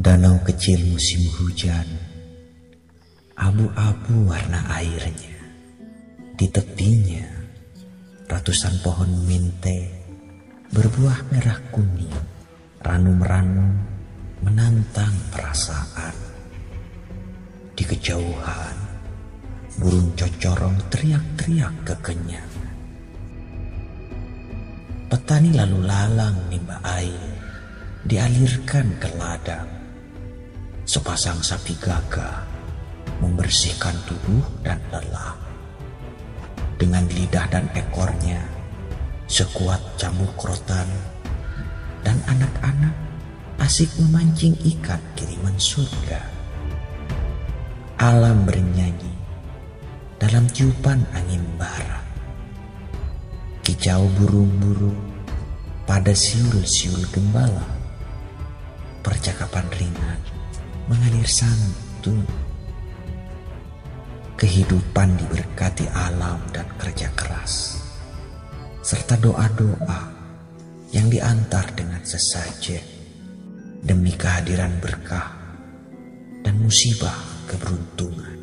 Danau kecil musim hujan, abu-abu warna airnya. Di tepinya, ratusan pohon mente berbuah merah kuning, ranum-ranum menantang perasaan. Di kejauhan, burung cocorong teriak-teriak kekenyang. Petani lalu lalang nimba air, dialirkan ke ladang sepasang sapi gagah membersihkan tubuh dan lelah. Dengan lidah dan ekornya, sekuat cambuk rotan, dan anak-anak asik memancing ikan kiriman surga. Alam bernyanyi dalam tiupan angin barat. Kicau burung-burung pada siul-siul gembala. Mengalir santun. Kehidupan diberkati alam dan kerja keras, serta doa-doa yang diantar dengan sesajen demi kehadiran berkah dan musibah keberuntungan.